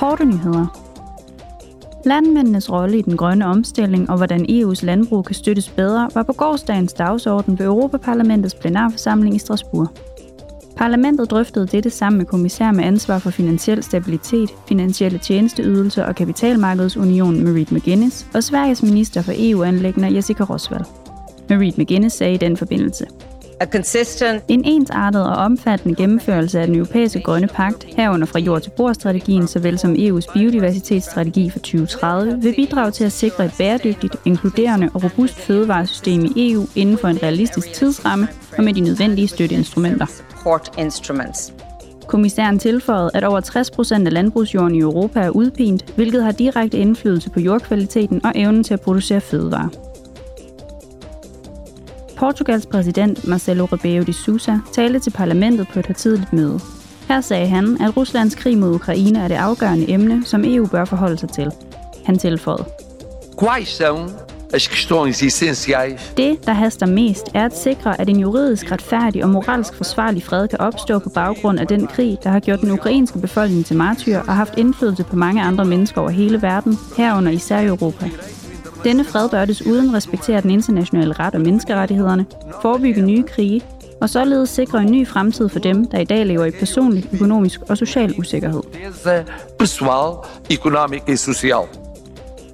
Korte nyheder. Landmændenes rolle i den grønne omstilling og hvordan EU's landbrug kan støttes bedre var på gårsdagens dagsorden ved Europaparlamentets plenarforsamling i Strasbourg. Parlamentet drøftede dette sammen med kommissær med ansvar for finansiel stabilitet, finansielle tjenesteydelser og kapitalmarkedsunionen Marit McGuinness og Sveriges minister for EU-anlæggende Jessica Rosvald. Marit McGuinness sagde i den forbindelse, a consistent en ensartet og omfattende gennemførelse af den europæiske grønne pagt, herunder fra jord til bord-strategien, såvel som EU's biodiversitetsstrategi for 2030, vil bidrage til at sikre et bæredygtigt, inkluderende og robust fødevaresystem i EU inden for en realistisk tidsramme og med de nødvendige støtteinstrumenter. Kommissæren tilføjede, at over 60 procent af landbrugsjorden i Europa er udpint, hvilket har direkte indflydelse på jordkvaliteten og evnen til at producere fødevarer. Portugals præsident Marcelo Rebelo de Sousa talte til parlamentet på et højtidligt møde. Her sagde han, at Ruslands krig mod Ukraine er det afgørende emne, som EU bør forholde sig til. Han tilføjede, Quais são as questões essenciais Det, der haster mest, er at sikre, at en juridisk retfærdig og moralsk forsvarlig fred kan opstå på baggrund af den krig, der har gjort den ukrainske befolkning til martyr og haft indflydelse på mange andre mennesker over hele verden, herunder især i Europa. Denne fred bør desuden respektere den internationale ret og menneskerettighederne, forebygge nye krige og således sikre en ny fremtid for dem, der i dag lever i personlig, økonomisk og social usikkerhed. e.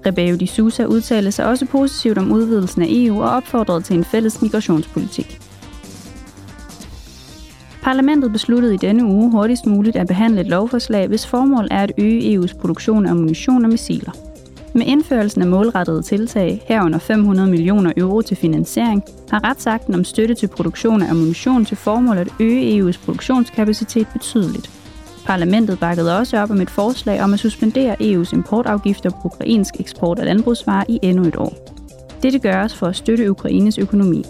Rebeo de Sousa udtalte sig også positivt om udvidelsen af EU og opfordrede til en fælles migrationspolitik. Parlamentet besluttede i denne uge hurtigst muligt at behandle et lovforslag, hvis formål er at øge EU's produktion af ammunition og missiler. Med indførelsen af målrettede tiltag, herunder 500 millioner euro til finansiering, har retsakten om støtte til produktion af ammunition til formål at øge EU's produktionskapacitet betydeligt. Parlamentet bakkede også op om et forslag om at suspendere EU's importafgifter på ukrainsk eksport af landbrugsvarer i endnu et år. Dette gøres for at støtte Ukraines økonomi.